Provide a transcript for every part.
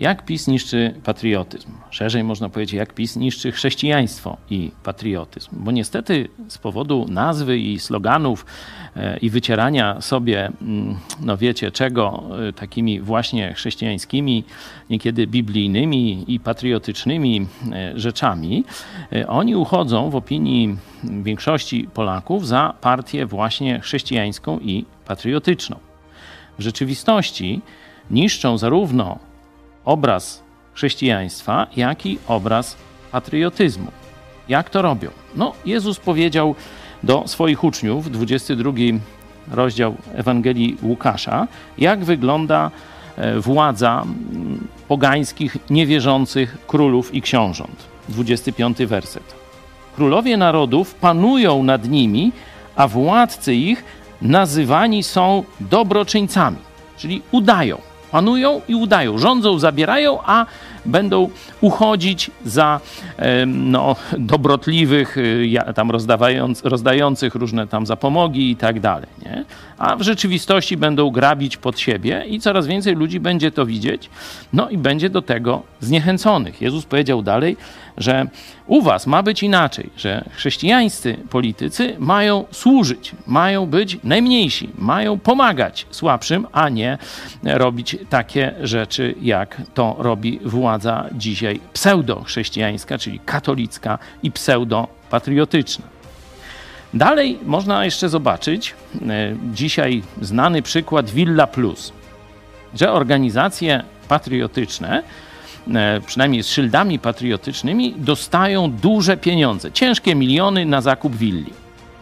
Jak PiS niszczy patriotyzm? Szerzej można powiedzieć, jak PiS niszczy chrześcijaństwo i patriotyzm. Bo niestety z powodu nazwy i sloganów e, i wycierania sobie, mm, no wiecie czego, e, takimi właśnie chrześcijańskimi, niekiedy biblijnymi i patriotycznymi e, rzeczami, oni uchodzą w opinii większości Polaków za partię właśnie chrześcijańską i patriotyczną. W rzeczywistości niszczą zarówno obraz chrześcijaństwa, jak i obraz patriotyzmu. Jak to robią? No, Jezus powiedział do swoich uczniów, 22 rozdział Ewangelii Łukasza, jak wygląda e, władza pogańskich, niewierzących królów i książąt. 25 werset. Królowie narodów panują nad nimi, a władcy ich nazywani są dobroczyńcami, czyli udają panują i udają, rządzą, zabierają, a będą uchodzić za no, dobrotliwych, y, tam rozdających różne tam zapomogi i tak dalej. Nie? A w rzeczywistości będą grabić pod siebie i coraz więcej ludzi będzie to widzieć, no i będzie do tego zniechęconych. Jezus powiedział dalej, że u was ma być inaczej, że chrześcijańscy politycy mają służyć, mają być najmniejsi, mają pomagać słabszym, a nie robić takie rzeczy, jak to robi władza dzisiaj pseudo-chrześcijańska, czyli katolicka i pseudo-patriotyczna. Dalej można jeszcze zobaczyć e, dzisiaj znany przykład Villa Plus, że organizacje patriotyczne E, przynajmniej z szyldami patriotycznymi, dostają duże pieniądze, ciężkie miliony na zakup willi.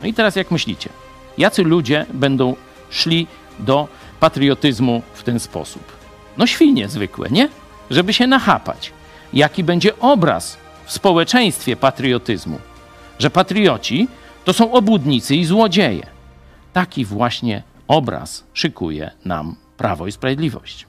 No i teraz jak myślicie, jacy ludzie będą szli do patriotyzmu w ten sposób? No świnie zwykłe, nie? Żeby się nachapać. Jaki będzie obraz w społeczeństwie patriotyzmu? Że patrioci to są obłudnicy i złodzieje. Taki właśnie obraz szykuje nam Prawo i Sprawiedliwość.